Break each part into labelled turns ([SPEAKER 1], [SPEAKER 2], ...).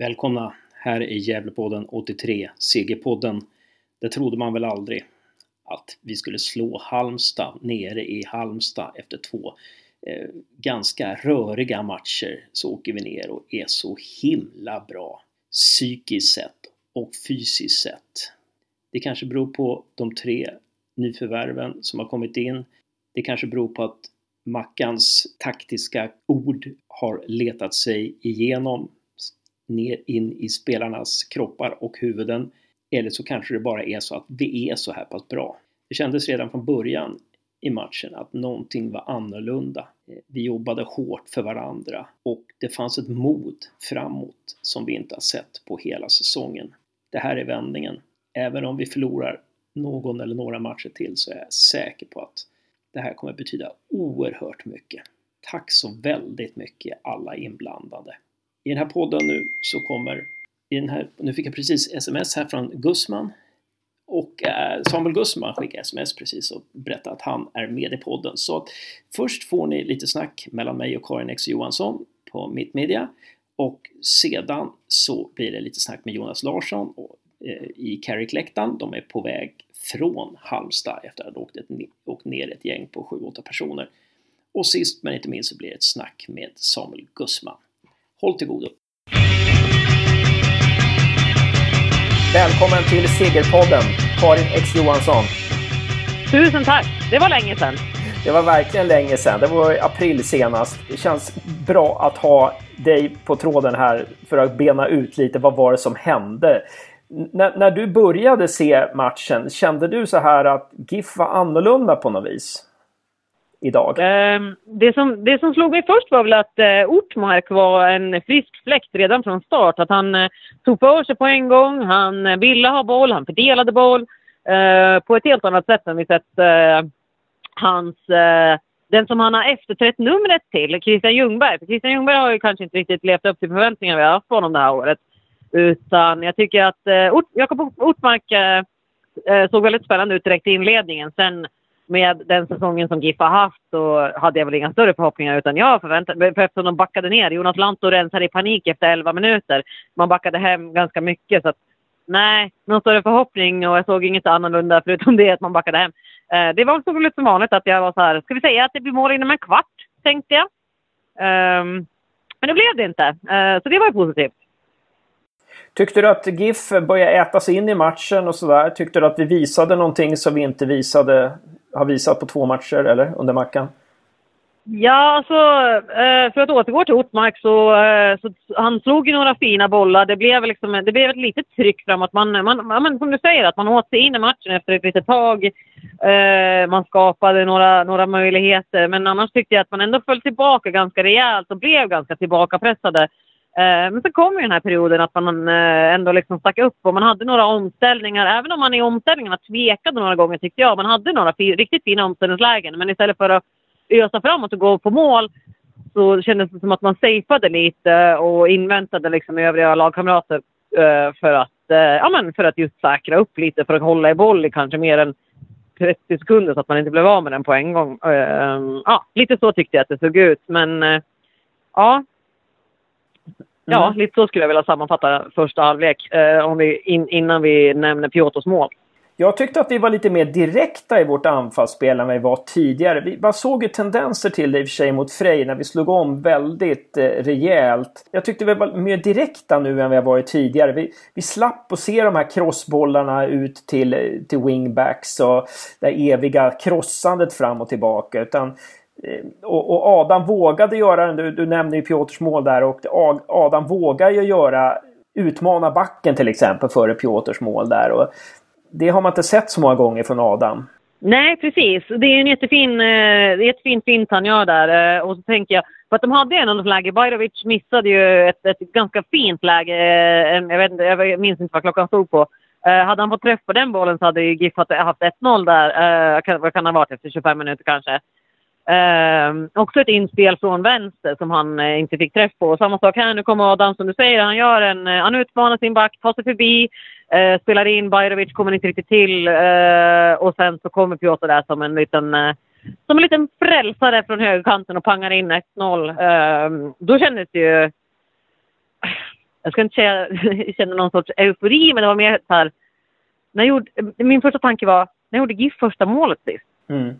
[SPEAKER 1] Välkomna! Här är Gävlepodden 83, CG-podden. Det trodde man väl aldrig att vi skulle slå Halmstad nere i Halmstad efter två eh, ganska röriga matcher. Så åker vi ner och är så himla bra psykiskt sett och fysiskt sett. Det kanske beror på de tre nyförvärven som har kommit in. Det kanske beror på att Mackans taktiska ord har letat sig igenom ner in i spelarnas kroppar och huvuden. Eller så kanske det bara är så att vi är så här pass bra. Det kändes redan från början i matchen att någonting var annorlunda. Eh, vi jobbade hårt för varandra och det fanns ett mod framåt som vi inte har sett på hela säsongen. Det här är vändningen. Även om vi förlorar någon eller några matcher till så är jag säker på att det här kommer betyda oerhört mycket. Tack så väldigt mycket alla inblandade. I den här podden nu så kommer, i den här, nu fick jag precis sms här från Gusman och eh, Samuel Gusman skickade sms precis och berättade att han är med i podden. Så först får ni lite snack mellan mig och Karin X Johansson på Mittmedia och sedan så blir det lite snack med Jonas Larsson och, eh, i Carrick-läktaren. De är på väg från Halmstad efter att ha åkt, ett, åkt ner ett gäng på 7-8 personer. Och sist men inte minst så blir det ett snack med Samuel Gusman. Håll till godo!
[SPEAKER 2] Välkommen till Segerpodden, Karin X Johansson.
[SPEAKER 3] Tusen tack! Det var länge sedan.
[SPEAKER 2] Det var verkligen länge sedan. Det var i april senast. Det känns bra att ha dig på tråden här för att bena ut lite vad var det som hände. N när du började se matchen, kände du så här att GIF var annorlunda på något vis? Idag?
[SPEAKER 3] Ehm, det, som, det som slog mig först var väl att eh, Ortmark var en frisk fläkt redan från start. Att han eh, tog för sig på en gång, han eh, ville ha boll, han fördelade boll på ett helt annat sätt än vi sett hans den som han har efterträtt numret till, Christian Ljungberg. För Christian Ljungberg har ju kanske inte riktigt levt upp till förväntningarna vi har haft på honom det här året. Utan jag tycker att eh, Ort, Jakob Ortmark eh, såg väldigt spännande ut direkt i inledningen. Sen med den säsongen som GIF har haft så hade jag väl inga större förhoppningar utan jag förväntade mig, för eftersom de backade ner. Jonas Lantto rensade i panik efter 11 minuter. Man backade hem ganska mycket så att nej, någon större förhoppning och jag såg inget annorlunda förutom det att man backade hem. Eh, det var så lite som vanligt att jag var så här, ska vi säga att det blir mål inom en kvart, tänkte jag. Um, men det blev det inte, eh, så det var ju positivt.
[SPEAKER 2] Tyckte du att GIF började äta sig in i matchen och sådär? Tyckte du att vi visade någonting som vi inte visade har visat på två matcher, eller? Under Mackan?
[SPEAKER 3] Ja, alltså eh, för att återgå till Ortmark så, eh, så han slog ju några fina bollar. Det blev, liksom, det blev ett litet tryck framåt. Man, man, man, som du säger, att man åt sig in i matchen efter ett litet tag. Eh, man skapade några, några möjligheter, men annars tyckte jag att man ändå föll tillbaka ganska rejält och blev ganska tillbakapressade. Eh, men så kom ju den här perioden att man eh, ändå liksom stack upp och man hade några omställningar. Även om man i omställningarna tvekade några gånger tyckte jag. Man hade några riktigt fina omställningslägen. Men istället för att ösa framåt och gå på mål så kändes det som att man safeade lite och inväntade liksom övriga lagkamrater eh, för att, ja, men för att just säkra upp lite. För att hålla i boll i kanske mer än 30 sekunder så att man inte blev av med den på en gång. Ja, lite så tyckte jag att det såg ut. Men ja, Ja, mm. lite så skulle jag vilja sammanfatta första halvlek eh, om vi, in, innan vi nämner Piotrs mål.
[SPEAKER 2] Jag tyckte att vi var lite mer direkta i vårt anfallsspel än vi var tidigare. Vi, man såg ju tendenser till det i och för sig mot Frej när vi slog om väldigt eh, rejält. Jag tyckte vi var mer direkta nu än vi har varit tidigare. Vi, vi slapp att se de här crossbollarna ut till, till wingbacks och det eviga krossandet fram och tillbaka. Utan Eh, Eh, och, och, Adam vågade göra den. Du, du nämnde ju Piotrs mål där och Adam vågar ju göra utmana backen till exempel före Piotrs mål där. Och det har man inte sett så många gånger från Adam.
[SPEAKER 3] Nej, precis. Det är en jättefin, eh, jättefin fint han gör där. Eh, och så tänker jag, för att de hade en läge. Bajrovic missade ju ett, ett ganska fint läge. Eh, jag, vet inte, jag minns inte vad klockan stod på. Eh, hade han fått träff på den bollen så hade ju GIF haft 1-0 där. vad kan det ha varit efter 25 minuter kanske. Eh, också ett inspel från vänster som han eh, inte fick träff på. Samma sak här, nu kommer Adam som du säger, han gör en, eh, han utmanar sin back, tar sig förbi, eh, spelar in, Bajrovic kommer inte riktigt till eh, och sen så kommer Piotr där som en liten eh, som en liten frälsare från högerkanten och pangar in 1-0. Ehm, då kändes det ju... jag ska inte säga jag kände någon sorts eufori, men det var mer så här, när jag gjorde, min första tanke var, när jag gjorde GIF första målet sist.
[SPEAKER 2] Mm.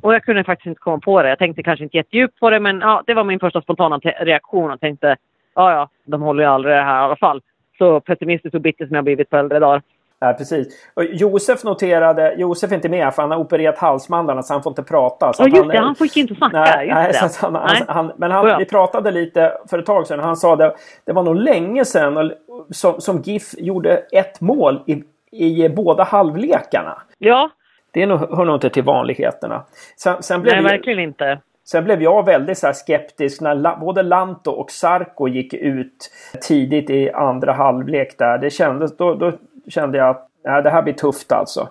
[SPEAKER 3] Och jag kunde faktiskt inte komma på det. Jag tänkte kanske inte jättedjupt på det, men ja, det var min första spontana reaktion. Och tänkte, ja, ja, de håller ju aldrig det här i alla fall. Så pessimistisk och bitter som jag blivit på äldre dagar.
[SPEAKER 2] Ja, precis. Och Josef noterade, Josef är inte med för han har opererat halsmandlarna så han får inte prata. Så
[SPEAKER 3] ja, just
[SPEAKER 2] han,
[SPEAKER 3] det. Han får inte snacka.
[SPEAKER 2] Nej, nej. Så han, nej. Han, men han, ja. vi pratade lite för ett tag sedan. Han sa det, det var nog länge sedan som, som GIF gjorde ett mål i, i båda halvlekarna.
[SPEAKER 3] Ja.
[SPEAKER 2] Det är nog, hör nog inte till vanligheterna. Sen, sen blev
[SPEAKER 3] nej,
[SPEAKER 2] vi,
[SPEAKER 3] verkligen inte.
[SPEAKER 2] Sen blev jag väldigt så skeptisk när både Lanto och Sarko gick ut tidigt i andra halvlek där. Det kändes, då, då kände jag att nej, det här blir tufft alltså.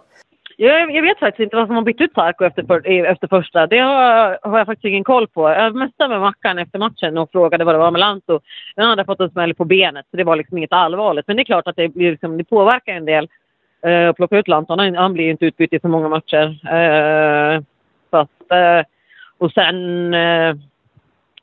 [SPEAKER 3] Jag, jag vet faktiskt inte vad som har bytt ut Sarko efter, för, efter första. Det har, har, jag faktiskt ingen koll på. Jag messade med Mackan efter matchen och frågade vad det var med Lanto. Han hade fått en smäll på benet, så det var liksom inget allvarligt. Men det är klart att det, liksom, det påverkar en del Eh, att plocka ut Lantan Han, blir inte utbytt i så många matcher. Eh, så att, eh, och sen... Eh,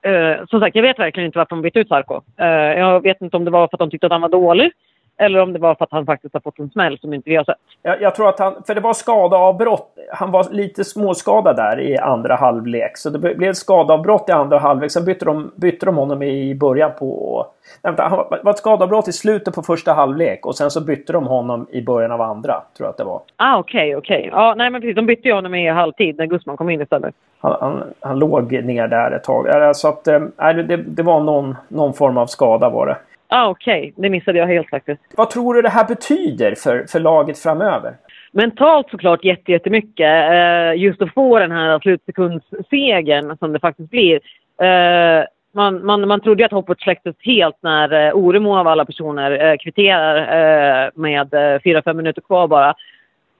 [SPEAKER 3] eh, som sagt, jag vet verkligen inte varför de bytte ut Sarko. jag vet inte om det var för att de tyckte att han var dålig eller om det var för att han faktiskt har fått en smäll som inte vi har sett.
[SPEAKER 2] Jag, jag tror att han, för det var skadeavbrott. Han var lite småskadad där i andra halvlek. Så det blev skadeavbrott i andra halvlek. Sen bytte de, bytte de honom i början på... Nej, han var ett skadeavbrott i slutet på första halvlek. Och sen så bytte de honom i början av andra. Tror jag att det var.
[SPEAKER 3] Ah, okej, okay, okej. Okay. Ja, nej men precis. De bytte ju honom i halvtid när Gusman kom in istället.
[SPEAKER 2] Han, han, han låg ner där ett tag. Så att, äh, det, det var någon, någon form av skada var det.
[SPEAKER 3] Ah, Okej, okay. det missade jag helt faktiskt.
[SPEAKER 2] Vad tror du det här betyder för, för laget framöver?
[SPEAKER 3] Mentalt såklart jättemycket. Uh, just att få den här slutsekundssegern som det faktiskt blir. Uh, man, man, man trodde att hoppet släcktes helt när uh, Oremo av alla personer uh, kvitterar uh, med uh, fyra, fem minuter kvar bara.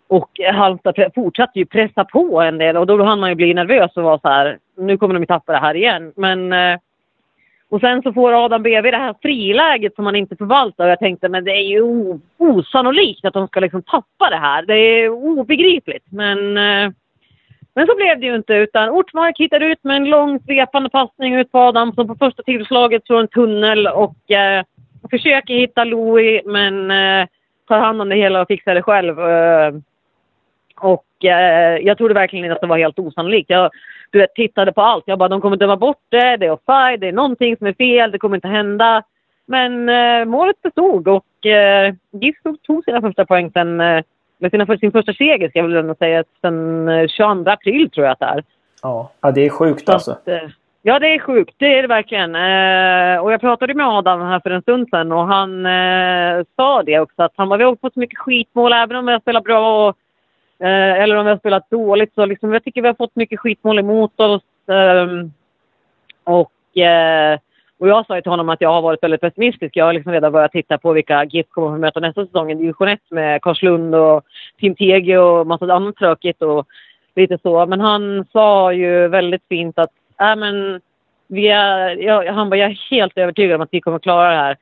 [SPEAKER 3] Och Halmstad fortsatte ju pressa på en del och då hann man ju bli nervös och vara så här, nu kommer de ju tappa det här igen. Men och sen så får Adam BV det här friläget som han inte förvaltar. Och jag tänkte, men det är ju osannolikt att de ska liksom tappa det här. Det är obegripligt. Men, eh, men så blev det ju inte. Utan Ortmark hittar ut med en lång svepande passning ut på Adam som på första tillslaget slår en tunnel och eh, försöker hitta Louis men eh, tar hand om det hela och fixar det själv. Eh, och eh, jag trodde verkligen inte att det var helt osannolikt. Jag, du vet, tittade på allt. Jag bara, de kommer döma bort det, det är offside, det är någonting som är fel, det kommer inte hända. Men eh, målet bestod och eh, GIF tog sina första poäng sen, eh, med sina, sin första seger ska jag väl ändå säga, sen eh, 22 april tror jag att det är.
[SPEAKER 2] Ja, ja det är sjukt alltså. Att, eh,
[SPEAKER 3] ja, det är sjukt. Det är det verkligen. Eh, och jag pratade med Adam här för en stund sedan och han eh, sa det också att han var, vi har fått så mycket skitmål även om vi har spelat bra och Eh, eller om vi har spelat dåligt. Så liksom, jag tycker vi har fått mycket skitmål emot oss. Eh, och, eh, och jag sa till honom att jag har varit väldigt pessimistisk. Jag har liksom redan börjat titta på vilka GIF kommer att möta nästa säsong i division 1 med Karlslund och Tim Tege och massa annat tråkigt och lite så. Men han sa ju väldigt fint att äh, men, vi är, jag, han bara, jag är helt övertygad om att vi kommer klara det här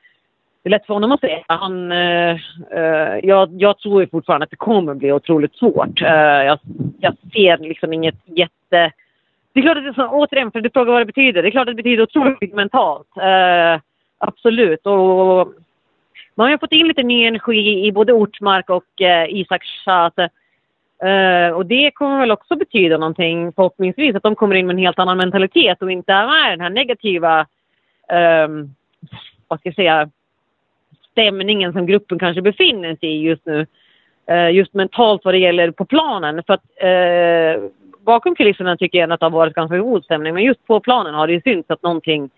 [SPEAKER 3] det är lätt för honom att säga. Han, eh, eh jag, jag tror fortfarande att det kommer bli otroligt svårt. Eh, jag, jag ser liksom inget jätte... Det är klart att det är så, återigen, för du frågar vad det betyder. Det är klart att det betyder otroligt mycket mentalt. Eh, absolut. Och man har ju fått in lite ny energi i både Ortmark och eh, Isak Schate. Eh, och det kommer väl också betyda någonting förhoppningsvis, att de kommer in med en helt annan mentalitet och inte är med den här negativa, ehm, vad ska jag säga, stämningen som gruppen kanske befinner sig i just nu. Eh, just mentalt vad det gäller på planen. För att eh, bakom kulisserna tycker jag att det har varit ganska god stämning. Men just på planen har det ju synts att någonting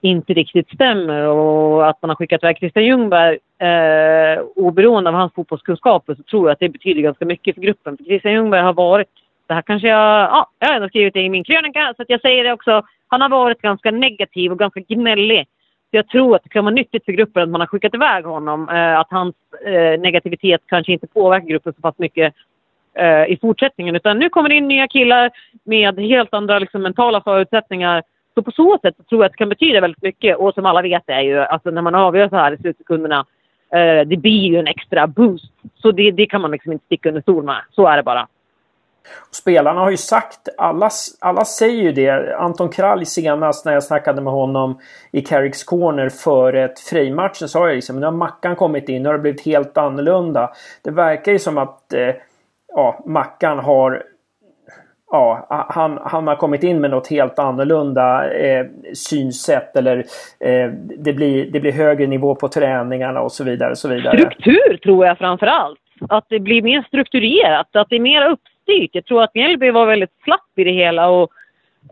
[SPEAKER 3] inte riktigt stämmer och att man har skickat iväg Christian Ljungberg eh, oberoende av hans fotbollskunskaper så tror jag att det betyder ganska mycket för gruppen. För Christian Ljungberg har varit, det här kanske jag, ja, jag har ändå skrivit det i min krönika så att jag säger det också, han har varit ganska negativ och ganska gnällig jag tror att det kan vara nyttigt för gruppen att man har skickat iväg honom. Eh, att hans eh, negativitet kanske inte påverkar gruppen så pass mycket eh, i fortsättningen. Utan nu kommer det in nya killar med helt andra liksom, mentala förutsättningar. Så på så sätt tror jag att det kan betyda väldigt mycket. Och som alla vet är ju, alltså när man avgör så här i slutsekunderna, eh, det blir ju en extra boost. Så det, det kan man liksom inte sticka under stol med. Så är det bara.
[SPEAKER 2] Spelarna har ju sagt, alla, alla säger ju det. Anton Kralj senast när jag snackade med honom i Carricks Corner före ett Frej-matchen sa jag liksom nu har Mackan kommit in, nu har det blivit helt annorlunda. Det verkar ju som att eh, ja, Mackan har ja, han, han har kommit in med något helt annorlunda eh, synsätt eller eh, det, blir, det blir högre nivå på träningarna och så vidare. Och så vidare.
[SPEAKER 3] Struktur tror jag framför allt. Att det blir mer strukturerat, att det är mer styrt. Jag tror att Mjällby var väldigt slapp i det hela och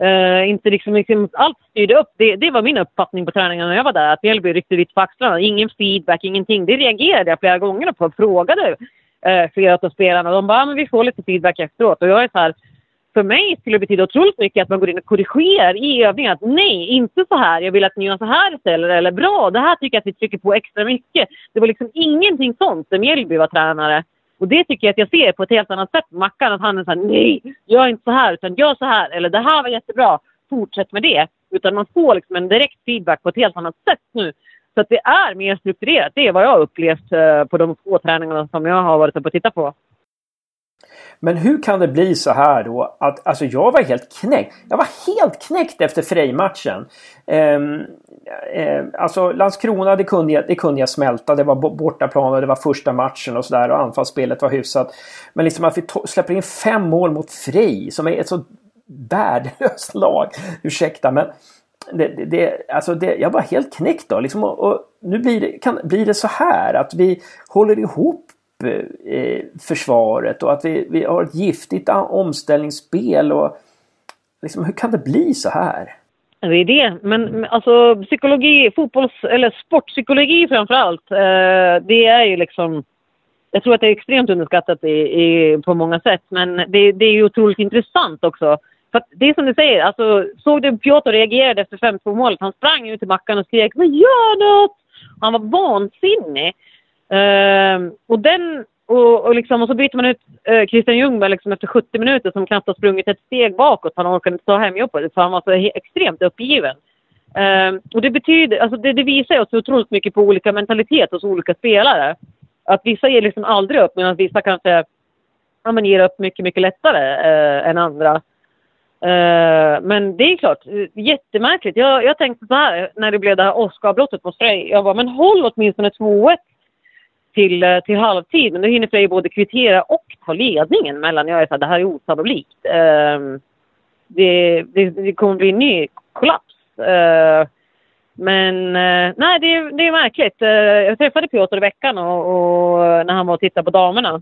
[SPEAKER 3] eh, inte liksom, liksom allt styrde upp. Det, det var min uppfattning på träningarna när jag var där, att Mjällby ryckte lite på axlarna. Ingen feedback, ingenting. Det reagerade jag flera gånger på och frågade eh, flera av spelarna. De bara, ah, men vi får lite feedback efteråt. Och jag är så här, för mig skulle det betyda otroligt mycket att man går in och korrigerar i övningen. Att nej, inte så här. Jag vill att ni gör så här istället. Eller bra, det här tycker jag att vi trycker på extra mycket. Det var liksom ingenting sånt när Mjällby var tränare. Och det tycker jag att jag ser på ett helt annat sätt Mackan. Att han är såhär, nej, gör inte så här, utan gör så här. Eller det här var jättebra, fortsätt med det. Utan man får liksom en direkt feedback på ett helt annat sätt nu. Så att det är mer strukturerat. Det är vad jag har upplevt eh, på de få träningarna som jag har varit uppe och tittat på.
[SPEAKER 2] Men hur kan det bli så här då att alltså jag var helt knäckt. Jag var helt knäckt efter Frej-matchen. Ehm, eh, alltså Landskrona det kunde, jag, det kunde jag smälta. Det var bortaplan och det var första matchen och sådär och anfallsspelet var hyfsat. Men liksom att vi släpper in fem mål mot Frej som är ett så värdelöst lag. Ursäkta men det, det, det, alltså det, jag var helt knäckt då. Liksom, och, och nu blir det, kan, blir det så här att vi håller ihop eh, försvaret och att vi, vi har ett giftigt omställningsspel. Och, liksom, hur kan det bli så här?
[SPEAKER 3] Det är det. Men alltså psykologi, fotbolls eller sportpsykologi framför allt. Eh, det är ju liksom... Jag tror att det är extremt underskattat i, i, på många sätt. Men det, det är ju otroligt intressant också. För det är som du säger, alltså, såg du Piotr reagerade efter 5-2 målet? Han sprang ut till Mackan och skrek ”Men gör något!” Han var vansinnig. Uh, och den och, och, liksom, och så byter man ut uh, Christian Ljungberg liksom efter 70 minuter som knappt har sprungit ett steg bakåt. Han orkade inte ta hem jobbet för han var så extremt uppgiven. Uh, och det betyder, alltså det, det visar oss otroligt mycket på olika mentalitet hos olika spelare. Att vissa ger liksom aldrig upp medan vissa kanske ja, men ger upp mycket, mycket lättare eh, än andra. Uh, men det är klart, eh, jättemärkligt. Jag, jag tänkte så här när det blev det här Oskarsbrottet mot Frej. Jag bara, men håll åtminstone 2-1 till, eh, till halvtid. Men då hinner Frej både kvittera och ta ledningen mellan. Jag är så här, det här är osannolikt. Eh, det, det, det kommer bli en ny kollaps. Eh, men eh, nej, det, det är märkligt. Eh, jag träffade Piotr i veckan och, och, eh, när han var och tittade på damerna.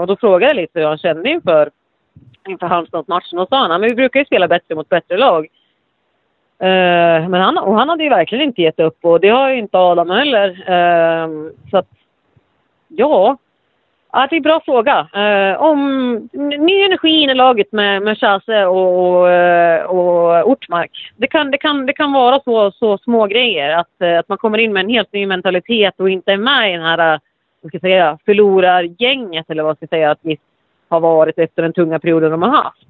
[SPEAKER 3] och då frågade jag lite hur han kände inför, inför Halmstadsmatchen. Och sa han men vi brukar ju spela bättre mot bättre lag. men han, och han hade ju verkligen inte gett upp och det har ju inte Adam heller. Ehm, så att Ja, ja det är en bra fråga. Eh, om ny energi in i laget med, med Chase och, och, eh, och Ortmark. Det kan, det kan, det kan vara så, så små grejer att, eh, att man kommer in med en helt ny mentalitet och inte är med i den här eh, vad ska jag säga, förlorargänget eller vad ska jag säga att vi har varit efter den tunga perioden de har haft.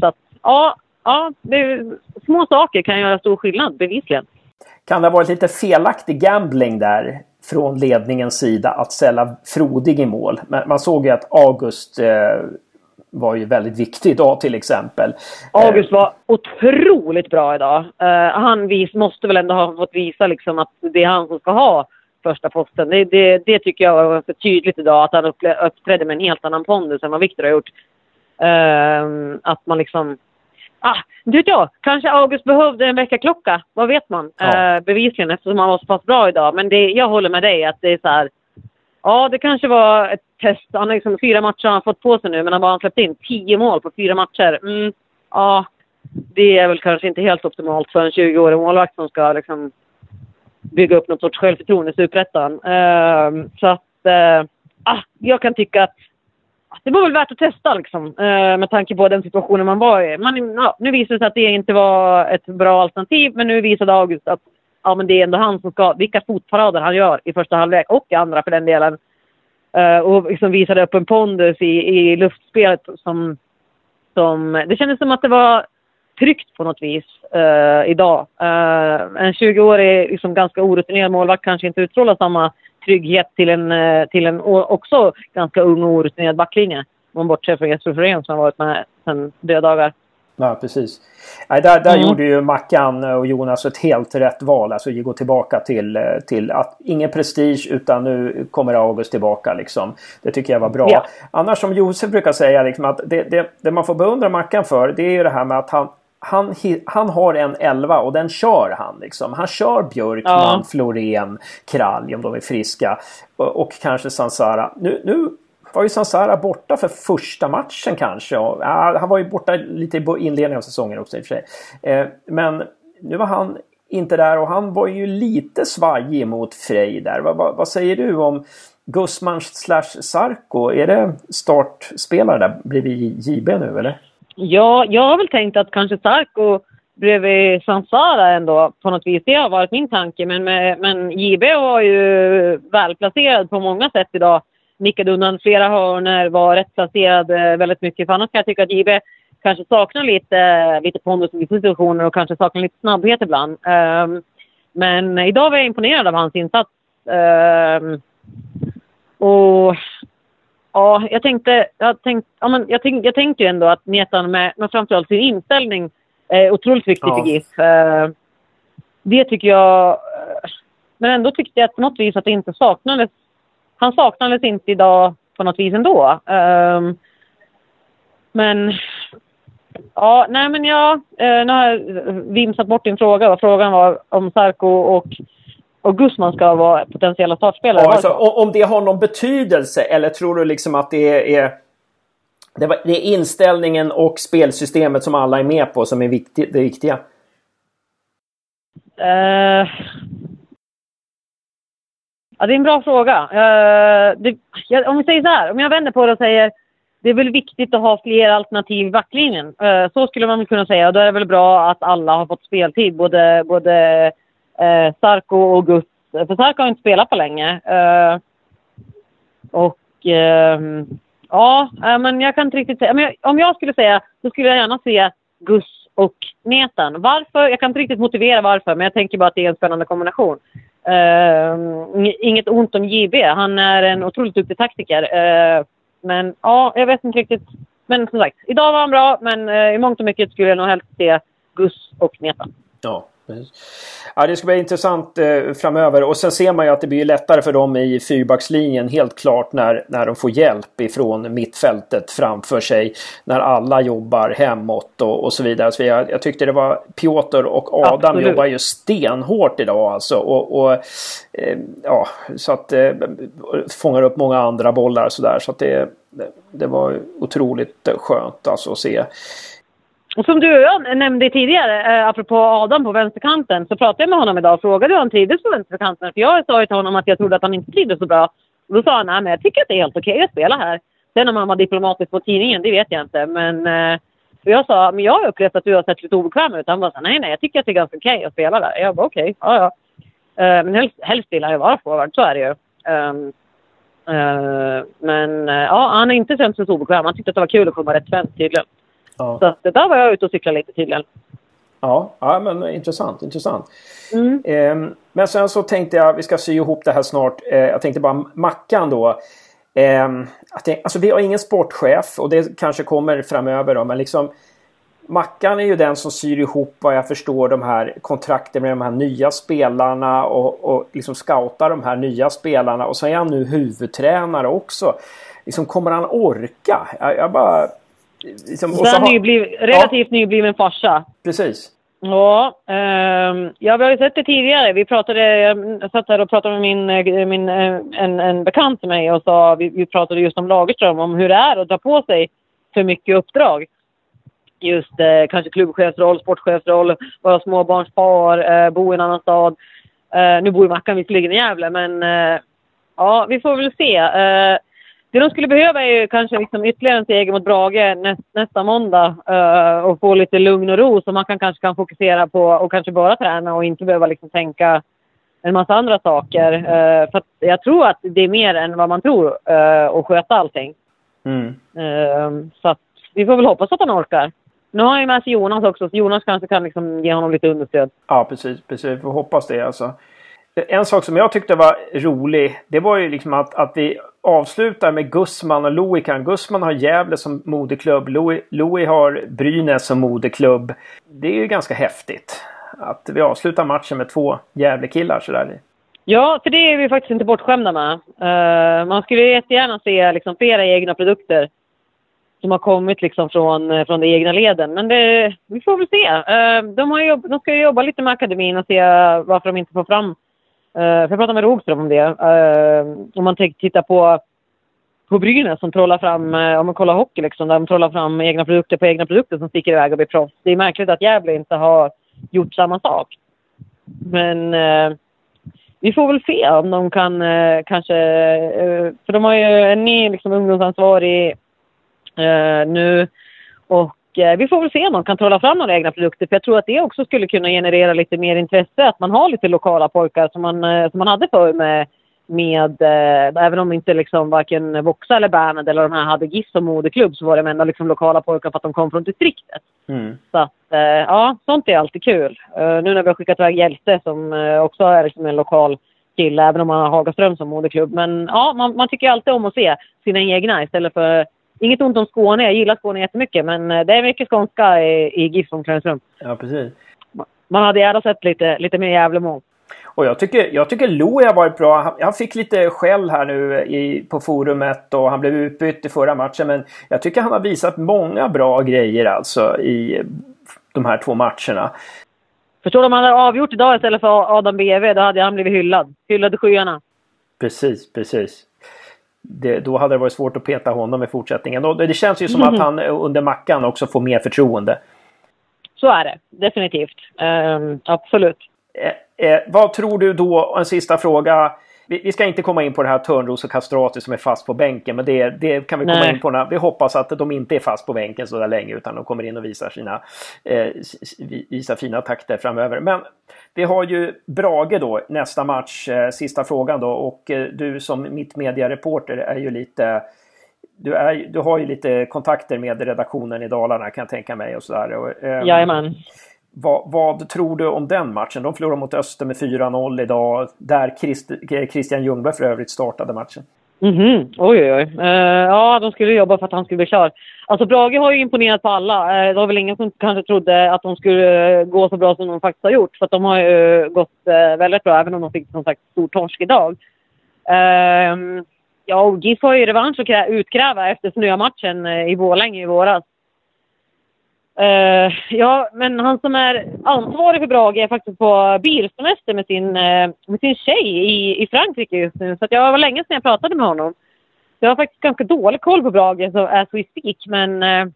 [SPEAKER 3] Så att, ja, ja det, små saker kan göra stor skillnad bevisligen.
[SPEAKER 2] Kan det ha varit lite felaktig gambling där? Från ledningens sida att ställa Frodig i mål. Men man såg ju att August eh, var ju väldigt viktig idag till exempel.
[SPEAKER 3] Eh, August var otroligt bra idag. Uh, han vis, måste väl ändå ha fått visa liksom att det är han som ska ha första posten. Det, det, det tycker jag var ganska tydligt idag att han uppträdde med en helt annan pondus än vad Viktor har gjort. Uh, att man liksom Ah, du jag, kanske August behövde en väckarklocka. Vad vet man? Ja. Eh, bevisligen eftersom han var så pass bra idag. Men det, jag håller med dig att det är så här. Ja, det kanske var ett test. Han har liksom fyra matcher han fått på sig nu, men han har bara släppt in tio mål på fyra matcher. Mm, ja, det är väl kanske inte helt optimalt för en 20-årig målvakt som ska liksom bygga upp något sorts självförtroende i Superettan. Uh, så att, uh, ah, jag kan tycka att det var väl värt att testa liksom, eh, med tanke på den situationen man var i. Man, ja, nu visade det sig att det inte var ett bra alternativ, men nu visade August att ja, men det är ändå han som ska... Vilka fotparader han gör i första halvlek och i andra för den delen. Eh, och liksom visade upp en pondus i, i luftspelet som, som... Det kändes som att det var tryggt på något vis uh, idag. Uh, en 20-årig, liksom ganska orutinerad målvakt kanske inte utstrålar samma trygghet till en, till en också ganska ung och orutinerad backlinje. man bortser från Jesper Florén som har varit med sedan dödagar.
[SPEAKER 2] Ja, precis. Nej, där där mm. gjorde ju Mackan och Jonas ett helt rätt val. Alltså gå tillbaka till, till att ingen prestige utan nu kommer August tillbaka. Liksom. Det tycker jag var bra. Ja. Annars som Josef brukar säga, liksom, att det, det, det man får beundra Mackan för det är ju det här med att han han, han har en 11 och den kör han. Liksom. Han kör Björkman, ja. Florén, Kralj om de är friska. Och, och kanske Sansara. Nu, nu var ju Sansara borta för första matchen kanske. Och, ja, han var ju borta lite i inledningen av säsongen också i och för sig. Eh, men nu var han inte där och han var ju lite svajig mot Frej där. Va, va, vad säger du om Gusman slash Sarko? Är det startspelare där bredvid JB nu eller?
[SPEAKER 3] Ja, jag har väl tänkt att kanske Sarko bredvid Sansara ändå på något vis. Det har varit min tanke. Men, men JB var ju välplacerad på många sätt idag nickade undan flera hörner, var rätt placerad eh, väldigt mycket. För annars kan jag tycka att JB kanske saknar lite, lite pondus i situationer och kanske saknar lite snabbhet ibland. Um, men idag var jag imponerad av hans insats. Um, och ja, jag tänkte, jag tänkte, ja, men jag tänkte, jag tänkte ju ändå att Netan med, med framförallt sin inställning är otroligt viktig ja. för GIF. Uh, det tycker jag, men ändå tyckte jag på något vis att det inte saknades han saknades inte idag på något vis ändå. Um, men ja, nej men ja, uh, nu har jag vimsat bort din fråga. Frågan var om Sarko och, och Gusman ska vara potentiella startspelare.
[SPEAKER 2] Ja, alltså, om det har någon betydelse eller tror du liksom att det är det, är inställningen och spelsystemet som alla är med på som är viktig, det viktiga?
[SPEAKER 3] Uh, Ja, det är en bra fråga. Uh, det, jag, om vi säger så här, om jag vänder på det och säger det är väl viktigt att ha fler alternativ i backlinjen. Uh, så skulle man väl kunna säga. Och då är det väl bra att alla har fått speltid, både, både eh, Sarko och Gus. För Sarko har inte spelat på länge. Eh, och ehm, ja, eh, men jag kan inte riktigt säga. Men om jag skulle säga, så skulle jag gärna se Gus och Netan. Varför? Jag kan inte riktigt motivera varför, men jag tänker bara att det är en spännande kombination. Ehm, inget ont om JB. Han är en otroligt duktig taktiker. Eh, men ja, jag vet inte riktigt. Men som sagt, idag var han bra, men eh, i mångt och mycket skulle jag nog helst se Gus och Netan.
[SPEAKER 2] Ja, Ja, det ska bli intressant eh, framöver och sen ser man ju att det blir lättare för dem i fyrbackslinjen helt klart när, när de får hjälp ifrån mittfältet framför sig. När alla jobbar hemåt och, och så vidare. Så jag, jag tyckte det var Piotr och Adam Absolut. jobbar ju stenhårt idag alltså. Och, och eh, ja, så att eh, fångar upp många andra bollar sådär. Så att det, det, det var otroligt skönt alltså att se.
[SPEAKER 3] Som du och jag nämnde tidigare, eh, apropå Adam på vänsterkanten, så pratade jag med honom idag och frågade hur han trivdes på vänsterkanten. För jag sa ju till honom att jag trodde att han inte trivdes så bra. Och då sa han, nej men jag tycker att det är helt okej okay att spela här. Sen om han var diplomatisk på tidningen, det vet jag inte. Men eh, jag sa, men jag har upplevt att du har sett lite obekväm ut. Han bara, nej nej, jag tycker att det är ganska okej okay att spela där. Jag bara, okej, okay, ja ja. Eh, men helst, helst vill han ju vara forward, så är det ju. Um, uh, men eh, ja, han har inte känt sig så obekväm. Han tyckte att det var kul att komma rätt svensk tydligen. Ja. Så det där var jag ute och cyklade lite tydligen.
[SPEAKER 2] Ja, ja men intressant. intressant. Mm. Eh, men sen så tänkte jag, vi ska sy ihop det här snart. Eh, jag tänkte bara Mackan då. Eh, tänkte, alltså vi har ingen sportchef och det kanske kommer framöver då, men liksom Mackan är ju den som syr ihop vad jag förstår de här kontrakten med de här nya spelarna och, och liksom scoutar de här nya spelarna och så är han nu huvudtränare också. Liksom kommer han orka? Jag, jag bara
[SPEAKER 3] Liksom, och så nybliv, relativt ja. nybliven farsa.
[SPEAKER 2] Precis.
[SPEAKER 3] Ja, um, ja, vi har ju sett det tidigare. Vi pratade, jag satt här och pratade med min, eh, min, eh, en, en bekant till mig och sa, vi, vi pratade just om Lagerström, om hur det är att dra på sig för mycket uppdrag. Just eh, kanske klubbchefsroll, sportchefsroll, vara småbarnsfar, eh, bo i en annan stad. Eh, nu bor Mackan visserligen i Gävle, men eh, ja, vi får väl se. Det de skulle behöva är ju kanske liksom ytterligare en seger mot Brage näst, nästa måndag uh, och få lite lugn och ro så man kan, kanske kan fokusera på och kanske bara träna och inte behöva liksom tänka en massa andra saker. Uh, för jag tror att det är mer än vad man tror uh, att sköta allting. Mm. Uh, så att vi får väl hoppas att han orkar. Nu har han ju med sig Jonas också, så Jonas kanske kan liksom ge honom lite understöd.
[SPEAKER 2] Ja, precis. precis. Vi får hoppas det alltså. En sak som jag tyckte var rolig, det var ju liksom att, att vi avslutar med Gussman och Loikan. Gussman har Gävle som moderklubb. Louis, har Brynäs som moderklubb. Det är ju ganska häftigt att vi avslutar matchen med två Gävlekillar sådär.
[SPEAKER 3] Ja, för det är vi faktiskt inte bortskämda med. Uh, man skulle jättegärna se liksom, flera egna produkter som har kommit liksom från, eh, från de egna leden. Men det, vi får väl se. Uh, de, har jobb, de ska jobba lite med akademin och se varför de inte får fram... Uh, för jag pratade med Rogström om det. Eh, om man tittar på, på Brynäs som trollar fram, eh, om man kollar hockey liksom, där de trollar fram egna produkter på egna produkter som sticker iväg och blir proffs. Det är märkligt att Gävle inte har gjort samma sak. Men vi får väl se om de kan kanske... För de har ju en ny liksom, ungdomsansvarig nu. Och vi får väl se om de kan trolla fram några egna produkter. För jag tror att det också skulle kunna generera lite mer intresse. Att man har lite lokala pojkar som man, eh, som man hade förr med med, eh, även om inte liksom varken Voxa eller Bernhard eller de här hade GIF som moderklubb så var de ändå liksom lokala pojkar för att de kom från distriktet. Mm. Så att, eh, ja, sånt är alltid kul. Uh, nu när vi har skickat iväg Hjälte som uh, också är liksom en lokal kille, även om man har Hagaström som moderklubb. Men ja, man, man tycker alltid om att se sina egna istället för Inget ont om Skåne, jag gillar Skåne jättemycket men det är mycket skånska i, i GIF omklädningsrum.
[SPEAKER 2] Ja, precis.
[SPEAKER 3] Man hade gärna sett lite, lite mer Gävlemål.
[SPEAKER 2] Och jag tycker, jag tycker har varit bra. Han, han fick lite skäll här nu i, på forumet och han blev utbytt i förra matchen. Men jag tycker han har visat många bra grejer alltså i de här två matcherna.
[SPEAKER 3] Förstår du om han hade avgjort idag istället för Adam BV, då hade han blivit hyllad. Hyllad i skyarna.
[SPEAKER 2] Precis, precis. Det, då hade det varit svårt att peta honom i fortsättningen. Och det känns ju som mm. att han under Mackan också får mer förtroende.
[SPEAKER 3] Så är det, definitivt. Um, absolut.
[SPEAKER 2] Eh, Eh, vad tror du då, en sista fråga. Vi, vi, ska inte komma in på det här Törnros och Castrati som är fast på bänken. Men det, det kan vi komma Nej. in på. När, vi hoppas att de inte är fast på bänken så där länge utan de kommer in och visar sina eh, visar fina takter framöver. Men vi har ju Brage då nästa match, eh, sista frågan då. Och eh, du som mittmediareporter är ju lite du, är, du har ju lite kontakter med redaktionen i Dalarna kan jag tänka mig och sådär.
[SPEAKER 3] Eh, Jajamän.
[SPEAKER 2] Vad, vad, tror du om den matchen? De förlorade mot Öster med 4-0 idag. Där Christ, eh, Christian Ljungberg för övrigt startade matchen.
[SPEAKER 3] Mhm, mm oj oj oj. Uh, ja, de skulle jobba för att han skulle bli klar. Alltså Brage har ju imponerat på alla. Uh, det var väl ingen som kanske trodde att de skulle uh, gå så bra som de faktiskt har gjort. För att de har ju gått väldigt bra, även om de fick som sagt stor torsk idag. Ehm, ja, och GIF har ju revansch att utkräva efter snömatchen i Borlänge i våras. Uh, ja, men han som är ansvarig för Brage är faktiskt på bilsemester med sin, uh, med sin tjej i, i Frankrike just nu. Så att jag var länge sedan jag pratade med honom. jag har faktiskt ganska dålig koll på Brage så as we speak. Men uh,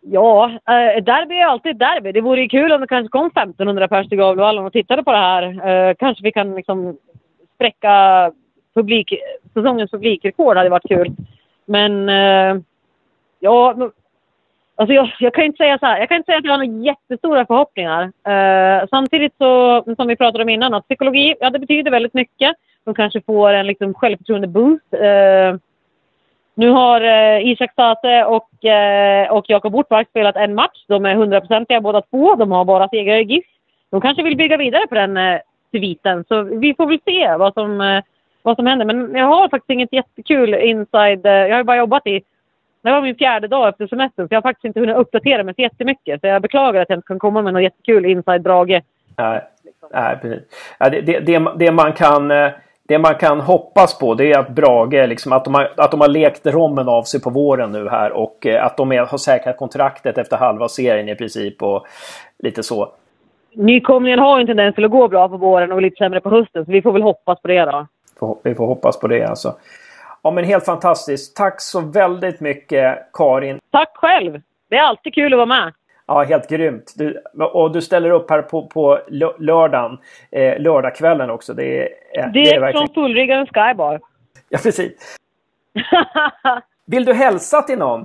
[SPEAKER 3] ja, uh, derby är alltid ett derby. Det vore ju kul om det kanske kom 1500 pers till Gavlevallen och tittade på det här. kanske vi kan liksom spräcka publik, säsongens publikrekord hade varit kul. Men ja, Alltså jag, jag, kan inte säga så här, jag kan inte säga att jag har några jättestora förhoppningar. Eh, samtidigt så, som vi pratade om innan, att psykologi, ja det betyder väldigt mycket. De kanske får en liksom självförtroende-boost. Eh, nu har eh, Isak State och, eh, och Jakob Ortmark spelat en match. De är hundraprocentiga båda två. De har bara segrar i GIF. De kanske vill bygga vidare på den eh, sviten. Så vi får väl se vad som, eh, vad som händer. Men jag har faktiskt inget jättekul inside. Eh, jag har ju bara jobbat i det var min fjärde dag efter semestern så jag har faktiskt inte hunnit uppdatera mig så jättemycket. Så jag beklagar att jag inte kan komma med något jättekul inside Brage.
[SPEAKER 2] Nej, nej precis. Ja, det, det, det, det, man kan, eh, det man kan hoppas på det är att Brage, liksom, att, de har, att de har lekt rommen av sig på våren nu här och eh, att de är, har säkrat kontraktet efter halva serien i princip och lite så.
[SPEAKER 3] Nykomlingen har ju en tendens till att gå bra på våren och lite sämre på hösten så vi får väl hoppas på det då.
[SPEAKER 2] Vi får hoppas på det alltså. Ja men helt fantastiskt. Tack så väldigt mycket Karin.
[SPEAKER 3] Tack själv. Det är alltid kul att vara med.
[SPEAKER 2] Ja, helt grymt. Du, och du ställer upp här på, på lördagen, eh, lördagskvällen också. Det är,
[SPEAKER 3] eh, det är, det är verkligen... från fullriggaren Skybar.
[SPEAKER 2] Ja, precis. Vill du hälsa till någon?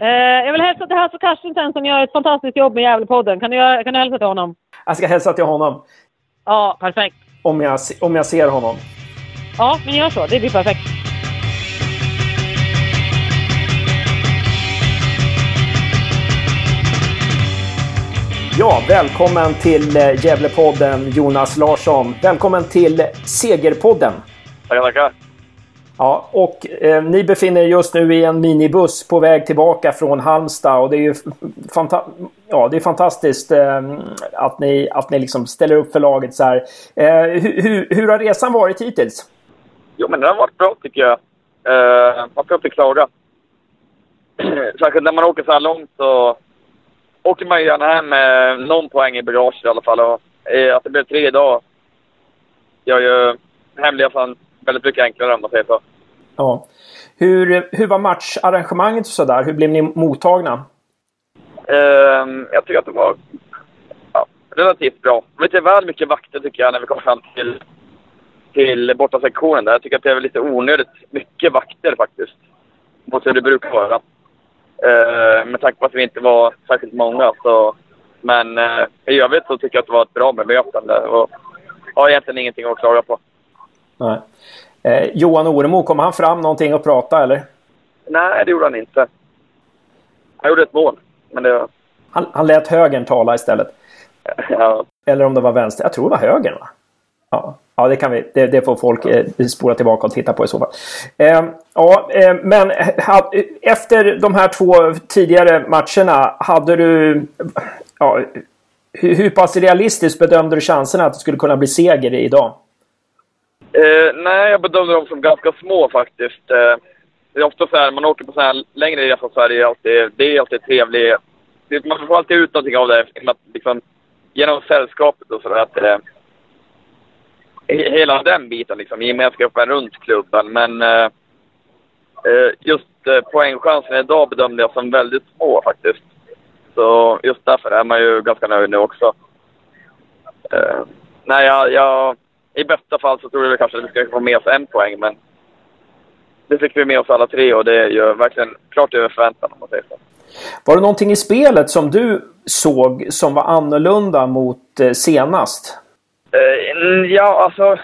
[SPEAKER 3] Eh, jag vill hälsa till Hasse Carstensen som gör ett fantastiskt jobb med Gävlepodden. Kan du, kan du hälsa till honom?
[SPEAKER 2] Jag ska hälsa till honom.
[SPEAKER 3] Ja, perfekt.
[SPEAKER 2] Om jag, om jag ser honom.
[SPEAKER 3] Ja, men gör så. Det blir perfekt.
[SPEAKER 2] Ja, välkommen till eh, Gävlepodden Jonas Larsson. Välkommen till Segerpodden.
[SPEAKER 4] Tackar, tackar.
[SPEAKER 2] Ja, och eh, ni befinner er just nu i en minibuss på väg tillbaka från Halmstad och det är ju fanta ja, det är fantastiskt eh, att ni, att ni liksom ställer upp för laget så här. Eh, hur, hur har resan varit hittills?
[SPEAKER 4] Jo, men den har varit bra tycker jag. Eh, man ska inte klaga. Särskilt när man åker så här långt så åker man ju gärna hem med någon poäng i bagaget i alla fall. Och, eh, att det blev tre idag gör ju hemresan väldigt mycket enklare om man säger så.
[SPEAKER 2] Ja. Hur, hur var matcharrangemanget och sådär? Hur blev ni mottagna?
[SPEAKER 4] Eh, jag tycker att det var ja, relativt bra. Lite väl mycket vakter tycker jag när vi kom fram till, till bortasektionen där. Jag tycker att det är lite onödigt mycket vakter faktiskt. Mot hur det brukar vara. Eh, med tanke på att vi inte var särskilt många. Så, men eh, i övrigt så tycker jag att det var ett bra bemötande. Och har egentligen ingenting att klaga på.
[SPEAKER 2] Nej. Eh, Johan Oremo, kom han fram någonting att prata eller?
[SPEAKER 4] Nej, det gjorde han inte. Han gjorde ett mål. Men det...
[SPEAKER 2] han, han lät högern tala istället.
[SPEAKER 4] Ja.
[SPEAKER 2] Eller om det var vänster. Jag tror det var högern va? Ja, ja det, kan vi, det, det får folk eh, spola tillbaka och titta på i så fall. Eh, ja, eh, men ha, efter de här två tidigare matcherna, hade du... Ja, hur, hur pass realistiskt bedömde du chanserna att det skulle kunna bli seger idag?
[SPEAKER 4] Eh, nej, jag bedömde dem som ganska små faktiskt. Eh, det är ofta så här, man åker på så här längre resor så är det alltid, det är alltid trevligt. Man får alltid ut någonting av det liksom, genom sällskapet och sådär. Hela den biten, liksom, gemenskapen runt klubben. Men eh, eh, just eh, poängchansen idag bedömde jag som väldigt små faktiskt. Så just därför är man ju ganska nöjd nu också. Eh, nej, jag, jag, i bästa fall så tror jag kanske att vi ska få med oss en poäng, men det fick vi med oss alla tre och det är ju verkligen klart över förväntan om man säger så.
[SPEAKER 2] Var det någonting i spelet som du såg som var annorlunda mot eh, senast?
[SPEAKER 4] Uh, ja, alltså.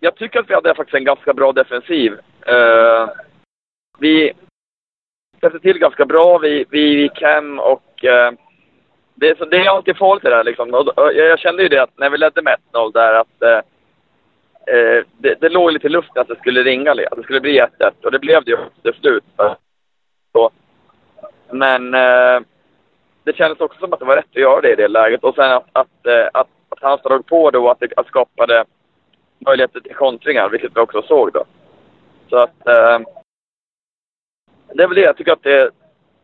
[SPEAKER 4] Jag tycker att vi hade faktiskt en ganska bra defensiv. Uh, vi släppte till ganska bra. Vi, vi gick hem och uh, det, är, så, det är alltid farligt det där liksom. Och, och, jag kände ju det att när vi ledde med 1-0 där att det, det låg lite i luften att det skulle ringa, att det skulle bli 1-1 och det blev det ju till slut. Så. Men det kändes också som att det var rätt att göra det i det läget och sen att, att, att att Halmstad låg på då att det skapade möjligheter till kontringar, vilket vi också såg då. Så att... Eh, det är väl det. Jag tycker att det,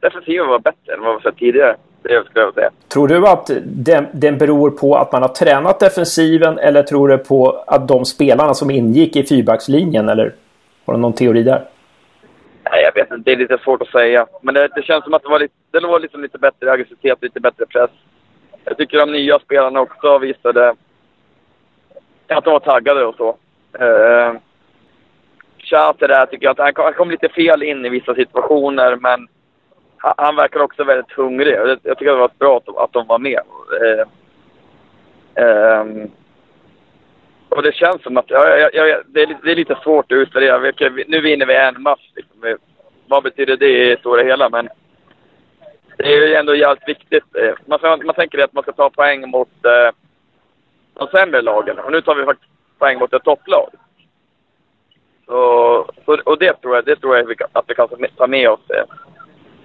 [SPEAKER 4] defensiven var bättre än vad vi sett tidigare. Det skulle jag säga.
[SPEAKER 2] Tror du att den, den beror på att man har tränat defensiven eller tror du på att de spelarna som ingick i fyrbackslinjen eller har du någon teori där?
[SPEAKER 4] Nej, jag vet inte. Det är lite svårt att säga. Men det, det känns som att det var lite, det var liksom lite bättre aggressivitet, lite bättre press. Jag tycker de nya spelarna också visade att de var taggade och så. Eh, Chater där tycker jag att han kom lite fel in i vissa situationer, men han verkar också väldigt hungrig. Jag tycker det var bra att de var med. Eh, ehm, och det känns som att ja, ja, ja, det, är lite, det, är lite, svårt att utvärdera. Nu vinner vi en match. Liksom. Vad betyder det i det stora hela? Men det är ju ändå jävligt viktigt. Eh, man, man tänker att man ska ta poäng mot eh, de sämre lagen. Och nu tar vi faktiskt poäng mot ett topplag. Så, så, och det tror jag, det tror jag att vi kan ta med oss eh,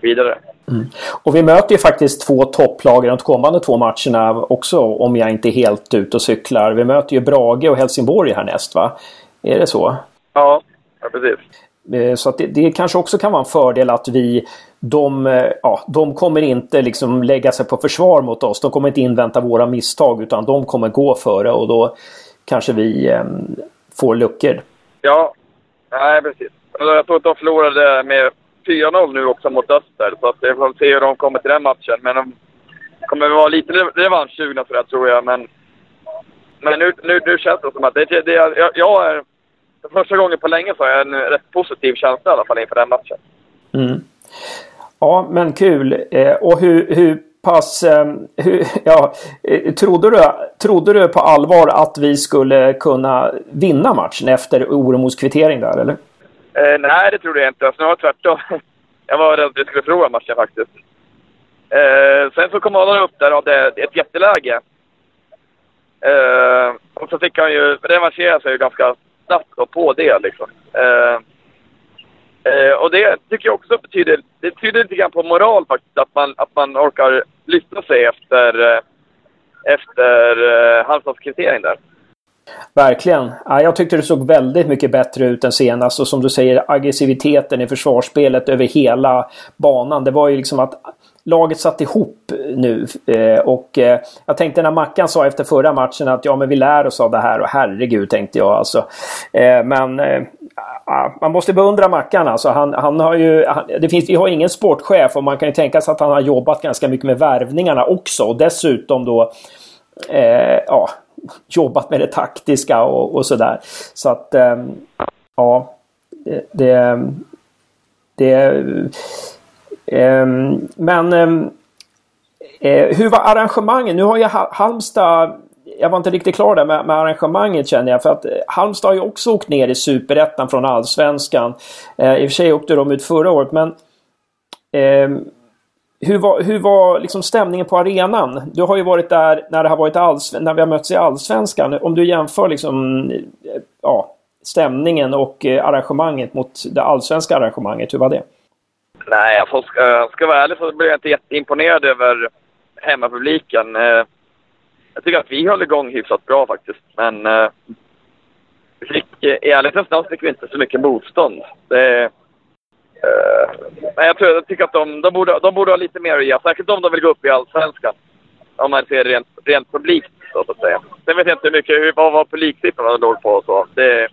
[SPEAKER 4] vidare.
[SPEAKER 2] Mm. Och vi möter ju faktiskt två topplag i de kommande två matcherna också om jag inte är helt ute och cyklar. Vi möter ju Brage och Helsingborg härnäst va? Är det så?
[SPEAKER 4] Ja, ja precis.
[SPEAKER 2] Eh, så att det, det, kanske också kan vara en fördel att vi de, eh, ja, de kommer inte liksom lägga sig på försvar mot oss. De kommer inte invänta våra misstag utan de kommer gå före och då kanske vi eh, får luckor.
[SPEAKER 4] Ja, nej precis. Jag tror att de förlorade med 4-0 nu också mot Öster. Så att vi får se hur de kommer till den matchen. Men de kommer vara lite revanschsugna för det tror jag. Men, men nu, nu, nu känns det som att det, det, jag, jag är... För första gången på länge så har jag en rätt positiv känsla i alla fall inför den matchen.
[SPEAKER 2] Mm. Ja, men kul. Eh, och hur, hur pass... Eh, hur, ja, eh, trodde, du, trodde du på allvar att vi skulle kunna vinna matchen efter Oremos kvittering där, eller?
[SPEAKER 4] Eh, nej, det trodde jag inte. Snarare tvärtom. Jag var rädd att vi skulle förlora matchen faktiskt. Eh, sen så kom Adam upp där och hade ett jätteläge. Eh, och så fick han ju revanschera sig ganska snabbt på det liksom. Eh, eh, och det tycker jag också betyder, det tyder lite grann på moral faktiskt, att man, att man orkar lyfta sig efter, eh, efter eh, Halmstads kvittering där.
[SPEAKER 2] Verkligen. Ja, jag tyckte det såg väldigt mycket bättre ut än senast och som du säger aggressiviteten i försvarsspelet över hela banan. Det var ju liksom att laget satt ihop nu. Eh, och eh, jag tänkte när Mackan sa efter förra matchen att ja men vi lär oss av det här och herregud tänkte jag alltså. Eh, men eh, ah, man måste beundra Mackan alltså. Han, han har ju, han, det finns, vi har ingen sportchef och man kan ju tänka sig att han har jobbat ganska mycket med värvningarna också. Och dessutom då eh, ja, jobbat med det taktiska och, och sådär. Så att eh, ja, det, det, det Ehm, men ehm, eh, hur var arrangemangen? Nu har ju Halmstad jag var inte riktigt klar där med, med, arrangemanget känner jag. För att eh, Halmstad har ju också åkt ner i Superettan från Allsvenskan. Eh, I och för sig åkte de ut förra året men eh, hur var, hur var liksom stämningen på arenan? Du har ju varit där när, det har varit allsven- när vi har mötts i Allsvenskan. Om du jämför liksom, eh, ja, stämningen och eh, arrangemanget mot det allsvenska arrangemanget. Hur var det?
[SPEAKER 4] Nej, alltså, jag ska, ska vara ärlig så blir jag inte jätteimponerad över hemmapubliken. Eh, jag tycker att vi höll igång hyfsat bra faktiskt. Men eh, vi fick, eh, i ärlighetens namn fick vi inte så mycket motstånd. Det, men jag, tror, jag tycker att de, de, borde, de borde ha lite mer att ge, särskilt om de vill gå upp i Allsvenskan. Om man ser rent, rent publikt, så att säga. Sen vet jag inte hur mycket, hur, vad var publiksiffrorna låg på och så. Det,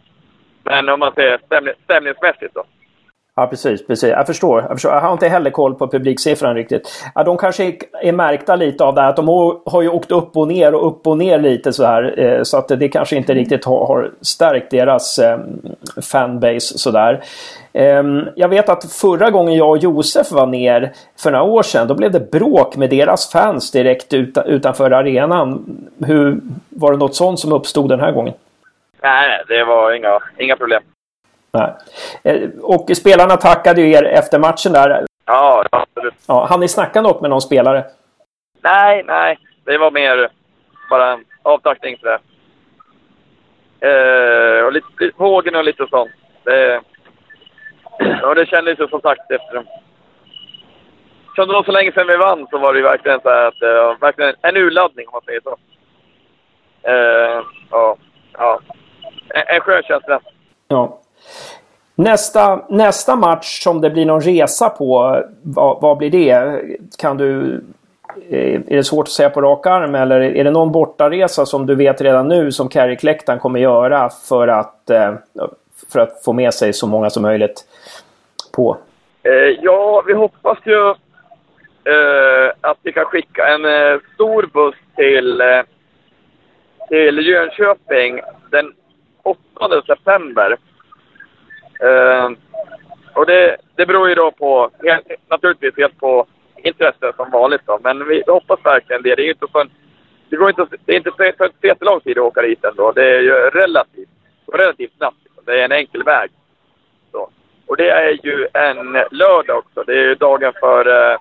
[SPEAKER 4] men om man ser stämning, stämningsmässigt då.
[SPEAKER 2] Ja, precis. precis. Jag, förstår, jag förstår. Jag har inte heller koll på publiksiffran riktigt. Ja, de kanske är, märkta lite av det här. Att de har ju åkt upp och ner och upp och ner lite så här. Eh, så att det kanske inte riktigt har, stärkt deras eh, fanbase sådär. där. Ehm, jag vet att förra gången jag och Josef var ner för några år sedan. Då blev det bråk med deras fans direkt utanför arenan. Hur, var det något sånt som uppstod den här gången?
[SPEAKER 4] Nej, det var inga, inga problem.
[SPEAKER 2] Nej. Eh, och spelarna tackade ju er efter matchen där.
[SPEAKER 4] Ja, absolut.
[SPEAKER 2] Ja, hann ni snacka något med någon spelare?
[SPEAKER 4] Nej, nej. Det var mer bara en avtackning för det. Eh, och lite, lite vågen och lite sånt. Det, och det kändes ju som sagt efter... Eftersom det var så länge sedan vi vann så var det ju verkligen så att var verkligen en urladdning om man säger så. Eh, ja, ja. En, en skön känsla.
[SPEAKER 2] Ja. Nästa, nästa match som det blir någon resa på, vad, vad blir det? Kan du... Eh, är det svårt att säga på rak arm eller är det någon bortaresa som du vet redan nu som Carrick-läktaren kommer göra för att, eh, för att få med sig så många som möjligt på?
[SPEAKER 4] Eh, ja, vi hoppas ju att vi kan skicka en stor buss till, till Jönköping den 8 september. Uh, och det, det beror ju då på, helt, naturligtvis helt på intresse som vanligt då. Men vi hoppas verkligen det. Det är inte så en, det går inte, det är inte så jättelång tid att åka dit ändå. Det är ju relativt, relativt snabbt. Det är en enkel väg. Så. Och det är ju en lördag också. Det är ju dagen för uh,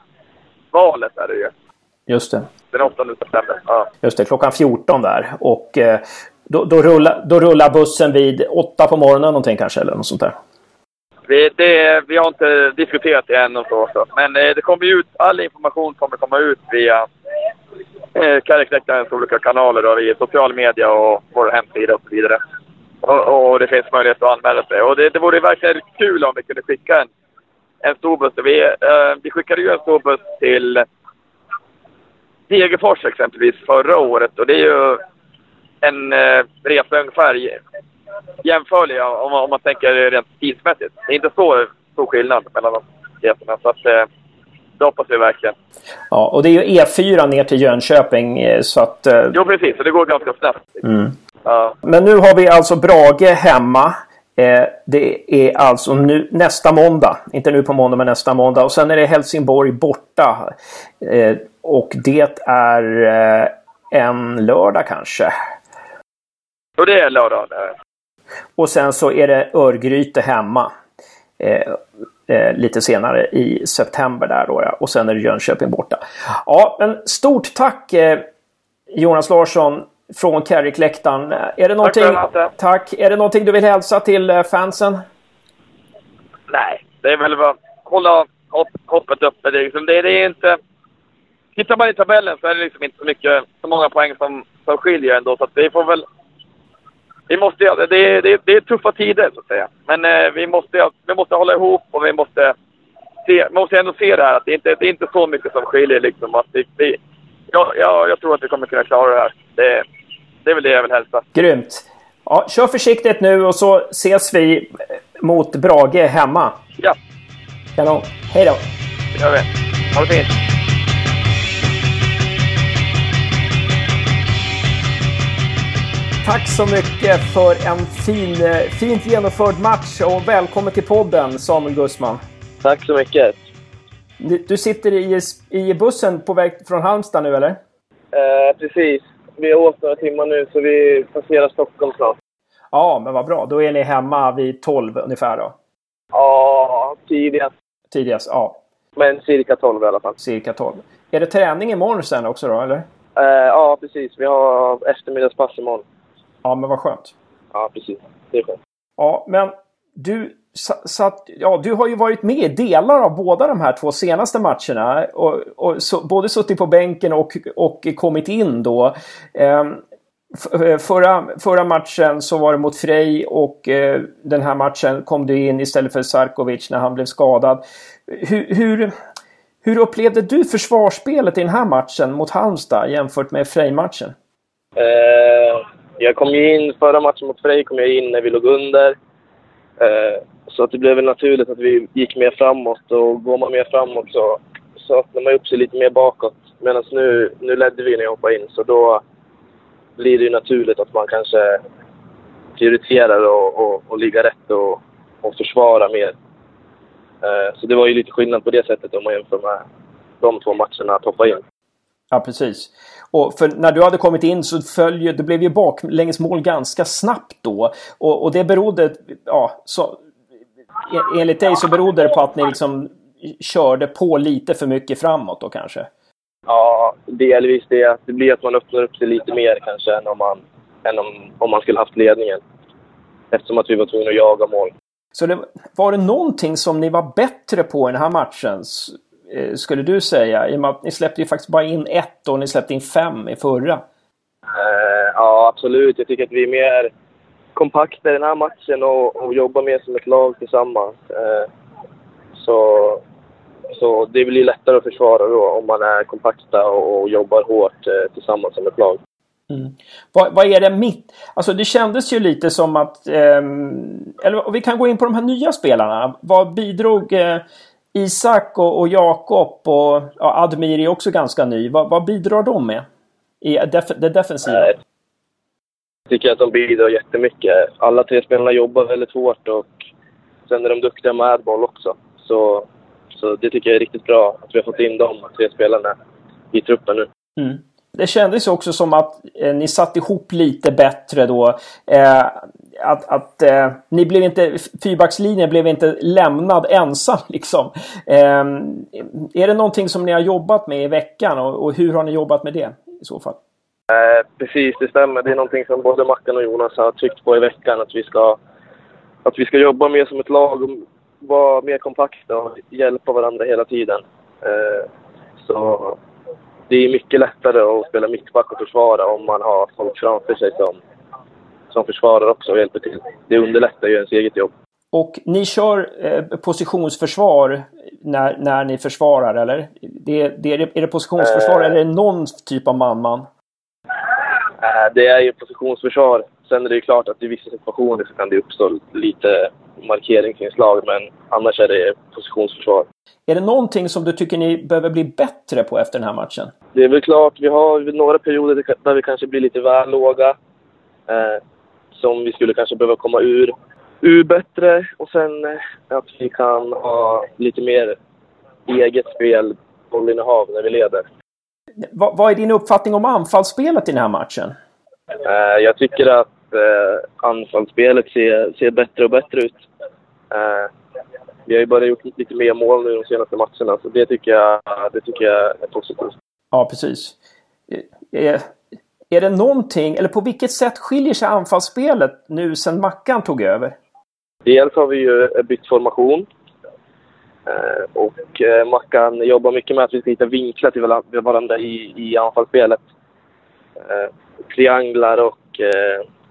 [SPEAKER 4] valet är det ju.
[SPEAKER 2] Just det.
[SPEAKER 4] Den 8 september. Ja.
[SPEAKER 2] Just det, klockan 14 där. Och eh, då, då, rullar, då rullar bussen vid åtta på morgonen någonting kanske eller något sånt där.
[SPEAKER 4] Vi, det, vi har inte diskuterat det än och så. så. Men eh, det kommer ut, all information kommer komma ut via eh, Kärleksläktarens olika kanaler då, via social media och vår hemsida och så vidare. Och, och det finns möjlighet att anmäla sig. Och det, det vore verkligen kul om vi kunde skicka en, en stor buss. Vi, eh, vi skickade ju en stor buss till Degerfors exempelvis förra året och det är ju en eh, resa ungefär jämförliga om, om man tänker rent tidsmässigt. Det är inte så stor skillnad mellan de resorna. Så att, eh, det hoppas vi verkligen.
[SPEAKER 2] Ja, och det är ju E4 ner till Jönköping eh, så att... Eh...
[SPEAKER 4] Jo, precis. Så det går ganska snabbt.
[SPEAKER 2] Mm. Ja. Men nu har vi alltså Brage hemma. Eh, det är alltså nu, nästa måndag. Inte nu på måndag, men nästa måndag. Och sen är det Helsingborg borta. Eh, och det är en lördag kanske.
[SPEAKER 4] Och det är lördag.
[SPEAKER 2] Och sen så är det Örgryte hemma. Eh, eh, lite senare i september där då ja. Och sen är det Jönköping borta. Ja, men stort tack eh, Jonas Larsson från Carrick-läktaren. Är det någonting...
[SPEAKER 4] Tack,
[SPEAKER 2] Tack. Är det någonting du vill hälsa till eh, fansen?
[SPEAKER 4] Nej, det är väl bara hålla hopp, hoppet uppe. Det är, liksom, det, det är inte... Tittar man i tabellen så är det liksom inte så mycket, så många poäng som, som skiljer ändå. Så att vi får väl... Vi måste, det, det, det är tuffa tider så att säga. Men eh, vi, måste, vi måste hålla ihop och vi måste, se, vi måste ändå se det här att det inte det är inte så mycket som skiljer liksom. Att det, det, jag, jag, jag tror att vi kommer kunna klara det här. Det, det är väl det jag vill hälsa.
[SPEAKER 2] Grymt! Ja, kör försiktigt nu och så ses vi mot Brage hemma.
[SPEAKER 4] Ja,
[SPEAKER 2] Kanon. Hej då!
[SPEAKER 4] det gör vi. Ha det fint.
[SPEAKER 2] Tack så mycket för en fin, eh, fint genomförd match och välkommen till podden Samuel Gussman.
[SPEAKER 5] Tack så mycket.
[SPEAKER 2] Du, du sitter i, i bussen på väg från Halmstad nu eller?
[SPEAKER 5] Eh, precis. Vi har åkt några timmar nu så vi passerar Stockholm snart.
[SPEAKER 2] Ja, men vad bra. Då är ni hemma vid 12 ungefär då?
[SPEAKER 5] Ja, tidigast.
[SPEAKER 2] Tidigast, ja.
[SPEAKER 5] Men cirka 12 i alla fall.
[SPEAKER 2] Cirka 12. Är det träning imorgon sen också då, eller?
[SPEAKER 5] Eh, ja, precis. Vi har eftermiddagspass imorgon.
[SPEAKER 2] Ja, men vad skönt.
[SPEAKER 5] Ja, precis. Det är skönt.
[SPEAKER 2] Ja, men du, satt, ja, du har ju varit med i delar av båda de här två senaste matcherna. Och, och så, både suttit på bänken och, och kommit in då. Ehm, förra, förra matchen så var det mot Frej och eh, den här matchen kom du in istället för Sarkovic när han blev skadad. Hur, hur, hur upplevde du försvarsspelet i den här matchen mot Halmstad jämfört med Frej-matchen?
[SPEAKER 5] Eh, jag kom ju in, förra matchen mot Frej kom jag in när vi låg under. Eh, så att det blev väl naturligt att vi gick mer framåt och går man mer framåt så, så öppnar man upp sig lite mer bakåt. Medan nu, nu ledde vi när jag hoppade in så då blir det ju naturligt att man kanske prioriterar och, och, och ligga rätt och, och försvara mer. Eh, så det var ju lite skillnad på det sättet om man jämför med de två matcherna att hoppa in.
[SPEAKER 2] Ja, precis. Och för när du hade kommit in så följer, det blev ju baklängesmål ganska snabbt då. Och, och det berodde, ja, så, enligt dig så berodde det på att ni liksom körde på lite för mycket framåt då kanske?
[SPEAKER 5] Ja, delvis det. Det blir att man öppnar upp sig lite mer kanske än om man, än om, om man skulle haft ledningen. Eftersom att vi var tvungna att jaga mål.
[SPEAKER 2] Så det, var det någonting som ni var bättre på i den här matchen? Eh, skulle du säga? I och med att ni släppte ju faktiskt bara in ett och ni släppte in fem i förra.
[SPEAKER 5] Uh, ja, absolut. Jag tycker att vi är mer kompakta i den här matchen och, och jobbar mer som ett lag tillsammans. Uh, så, så det blir lättare att försvara då om man är kompakta och, och jobbar hårt uh, tillsammans som ett lag.
[SPEAKER 2] Mm. Vad, vad, är det mitt? Alltså det kändes ju lite som att... Eh, eller vi kan gå in på de här nya spelarna. Vad bidrog eh, Isak och, och Jakob och ja, Admir är också ganska ny. Vad, vad bidrar de med? I def det defensiva? Jag
[SPEAKER 5] tycker att de bidrar jättemycket. Alla tre spelarna jobbar väldigt hårt och sen är de duktiga med boll också. Så, så det tycker jag är riktigt bra att vi har fått in de tre spelarna i truppen nu.
[SPEAKER 2] Mm. Det kändes också som att eh, ni satt ihop lite bättre då. Eh, att, att eh, ni blev inte, fyrbackslinjen blev inte lämnad ensam liksom. Eh, är det någonting som ni har jobbat med i veckan och, och hur har ni jobbat med det i så fall?
[SPEAKER 5] Eh, precis, det stämmer. Det är någonting som både Mackan och Jonas har tryckt på i veckan. Att vi ska, att vi ska jobba mer som ett lag och vara mer kompakta och hjälpa varandra hela tiden. Eh, så det är mycket lättare att spela mittback och försvara om man har folk framför sig som, som försvarar också och hjälper till. Det underlättar ju ens eget jobb.
[SPEAKER 2] Och ni kör eh, positionsförsvar när, när ni försvarar, eller? Det, det, är, det, positionsförsvar eh, eller är det någon typ av man-man?
[SPEAKER 5] Eh, det är ju positionsförsvar. Sen är det ju klart att i vissa situationer så kan det uppstå lite markeringsinslag, men annars är det positionsförsvar.
[SPEAKER 2] Är det någonting som du tycker ni behöver bli bättre på efter den här matchen?
[SPEAKER 5] Det är väl klart, vi har några perioder där vi kanske blir lite väl låga. Eh, som vi skulle kanske behöva komma ur, ur bättre. Och sen eh, att vi kan ha lite mer eget spel, bollinnehav, när vi leder.
[SPEAKER 2] Vad, vad är din uppfattning om anfallsspelet i den här matchen?
[SPEAKER 5] Eh, jag tycker att eh, anfallsspelet ser, ser bättre och bättre ut. Eh, vi har ju bara gjort lite mer mål nu de senaste matcherna, så det tycker jag, det tycker jag är positivt.
[SPEAKER 2] Ja, precis. Är, det någonting, eller på vilket sätt skiljer sig anfallsspelet nu sen Mackan tog över?
[SPEAKER 5] Dels har vi ju bytt formation. Eh, och eh, Mackan jobbar mycket med att vi ska hitta vinklar till varandra i, i anfallsspelet. Eh, trianglar och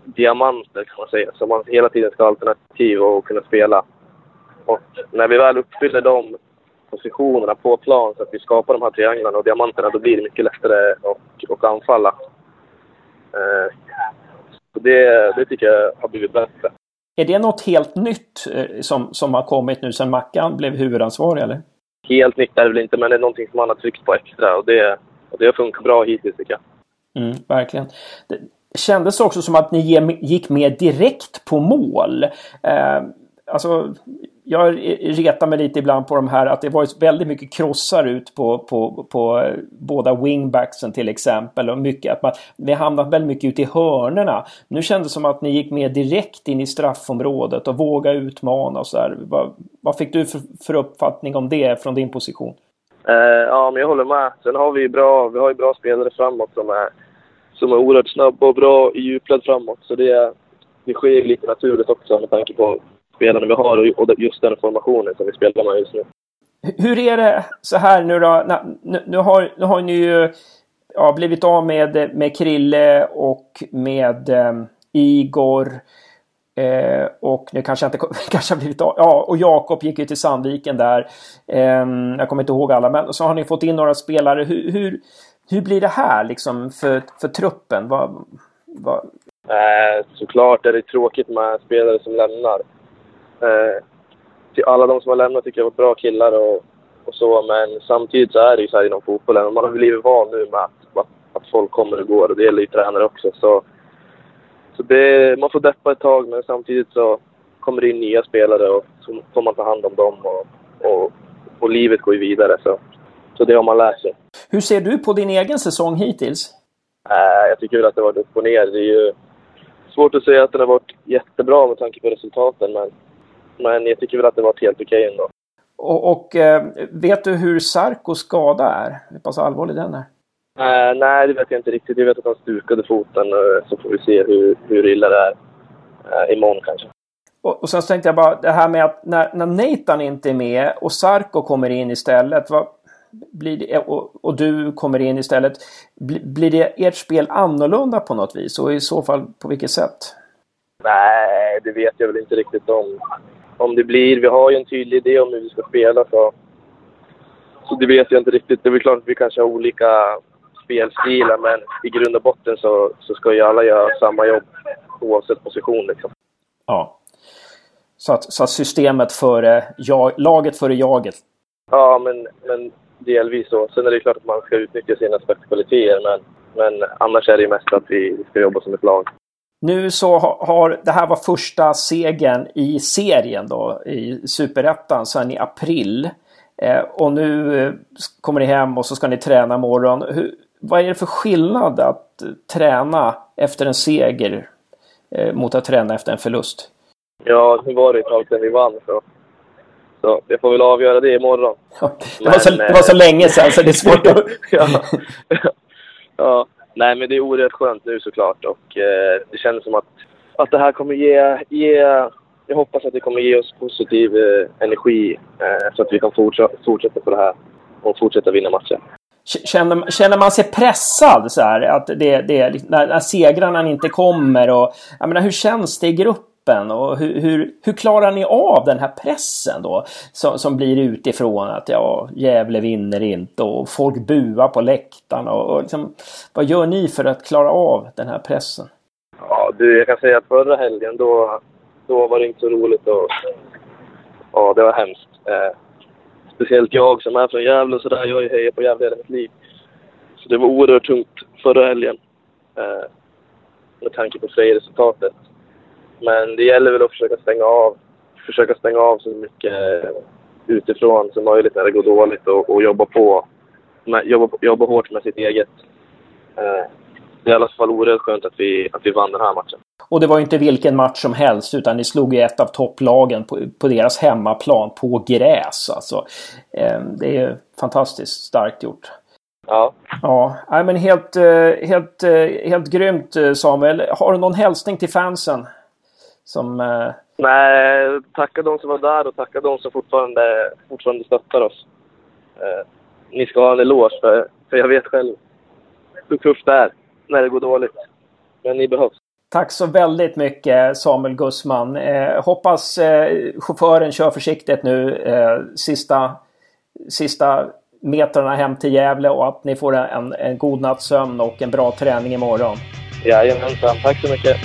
[SPEAKER 5] diamanter kan man säga, så man hela tiden ska ha alternativ och kunna spela. Och när vi väl uppfyller de positionerna på plan så att vi skapar de här trianglarna och diamanterna, då blir det mycket lättare att, att anfalla. Eh, så det, det tycker jag har blivit bättre.
[SPEAKER 2] Är det något helt nytt eh, som, som har kommit nu sedan Mackan blev huvudansvarig eller?
[SPEAKER 5] Helt nytt är det väl inte, men det är någonting som man har tryckt på extra och det, och det har funkat bra hittills tycker jag.
[SPEAKER 2] Mm, verkligen. Det kändes också som att ni gick mer direkt på mål. Eh, alltså, jag retar mig lite ibland på de här att det varit väldigt mycket krossar ut på, på, på eh, båda wingbacksen till exempel. Och mycket, att man, vi hamnat väldigt mycket ute i hörnerna. Nu kändes det som att ni gick mer direkt in i straffområdet och våga utmana och så där. Vad, vad fick du för, för, uppfattning om det från din position?
[SPEAKER 5] Uh, ja, men jag håller med. Sen har vi bra, vi har ju bra spelare framåt som är, som är oerhört snabba och bra i djupled framåt. Så det, det sker lite naturligt också med tanke på spelarna vi har och just den formationen som vi spelar med just nu.
[SPEAKER 2] Hur är det så här nu då? Nu, har, nu har ni ju ja, blivit av med, med Krille och med um, Igor. Eh, och nu kanske jag inte kanske har blivit av. Ja, och Jakob gick ju till Sandviken där. Eh, jag kommer inte ihåg alla, men så har ni fått in några spelare. Hur, hur, hur blir det här liksom för, för truppen? Vad, vad...
[SPEAKER 5] Eh, såklart är det tråkigt med spelare som lämnar. Eh, till alla de som har lämnat tycker jag var bra killar och, och så, men samtidigt så är det ju så här inom fotbollen. Man har blivit van nu med att, att, att folk kommer och går och det gäller ju tränare också. Så, så det, man får deppa ett tag, men samtidigt så kommer det in nya spelare och så får man ta hand om dem och, och, och livet går ju vidare. Så, så det har man lärt sig.
[SPEAKER 2] Hur ser du på din egen säsong hittills?
[SPEAKER 5] Äh, jag tycker att det har varit upp och ner. Det är ju svårt att säga att den har varit jättebra med tanke på resultaten, men men jag tycker väl att det var helt okej ändå.
[SPEAKER 2] Och, och eh, vet du hur Sarkos skada är? Hur pass allvarlig den är?
[SPEAKER 5] Uh, nej, det vet jag inte riktigt. Jag vet att han stukade foten, uh, så får vi se hur, hur illa det är uh, imorgon kanske.
[SPEAKER 2] Och, och sen tänkte jag bara det här med att när, när Nathan inte är med och Sarko kommer in istället. Vad, blir det, och, och, du kommer in istället. Blir det ert spel annorlunda på något vis? Och i så fall på vilket sätt?
[SPEAKER 5] Nej, det vet jag väl inte riktigt om om det blir. Vi har ju en tydlig idé om hur vi ska spela så, så det vet jag inte riktigt. Det är väl klart att vi kanske har olika spelstilar men i grund och botten så, så ska ju alla göra samma jobb oavsett position liksom.
[SPEAKER 2] Ja. Så att, så att systemet före jag, laget före jaget?
[SPEAKER 5] Ja, men, men delvis så. Sen är det klart att man ska utnyttja sina spetskvaliteter men, men annars är det mest att vi ska jobba som ett lag.
[SPEAKER 2] Nu så har det här var första segern i serien då i Superettan sen i april. Eh, och nu eh, kommer ni hem och så ska ni träna imorgon. Hur, vad är det för skillnad att träna efter en seger eh, mot att träna efter en förlust?
[SPEAKER 5] Ja, nu var det ett tag sedan vi vann så, så jag får väl avgöra det imorgon.
[SPEAKER 2] Ja, det, var så, det var så länge sedan så det är svårt att...
[SPEAKER 5] ja. ja. Nej, men det är oerhört skönt nu såklart och eh, det känns som att, att det här kommer ge, ge... Jag hoppas att det kommer ge oss positiv eh, energi eh, så att vi kan fortsätta, fortsätta på det här och fortsätta vinna matcher.
[SPEAKER 2] Känner, känner man sig pressad så här? Att det, det, när, när segrarna inte kommer och... Jag menar, hur känns det i gruppen? Gruppen och hur, hur, hur, klarar ni av den här pressen då? Som, som blir utifrån att ja, Gävle vinner inte och folk buar på läktarna och, och liksom, vad gör ni för att klara av den här pressen?
[SPEAKER 5] Ja, du, jag kan säga att förra helgen då, då var det inte så roligt och ja, det var hemskt. Eh, speciellt jag som är från Gävle och sådär, jag har ju hejat på Gävle hela mitt liv. Så det var oerhört tungt förra helgen. Eh, med tanke på Frej-resultatet. Men det gäller väl att försöka stänga av, försöka stänga av så mycket utifrån som möjligt när det går dåligt och, och jobba på. Med, jobba, jobba hårt med sitt eget. Eh, det är i alla fall oerhört skönt att vi, att vi vann den här matchen.
[SPEAKER 2] Och det var ju inte vilken match som helst utan ni slog ju ett av topplagen på, på deras hemmaplan på gräs. Alltså. Eh, det är fantastiskt starkt gjort.
[SPEAKER 5] Ja.
[SPEAKER 2] Ja, nej, men helt, helt, helt grymt Samuel. Har du någon hälsning till fansen? Som,
[SPEAKER 5] Nej, tacka de som var där och tacka de som fortfarande, fortfarande stöttar oss. Eh, ni ska ha en eloge, för, för jag vet själv hur tufft det är när det går dåligt. Men ni behövs.
[SPEAKER 2] Tack så väldigt mycket Samuel Gussman. Eh, hoppas eh, chauffören kör försiktigt nu eh, sista, sista metrarna hem till Gävle och att ni får en, en god natts sömn och en bra träning imorgon.
[SPEAKER 5] Jajamensan, tack så mycket.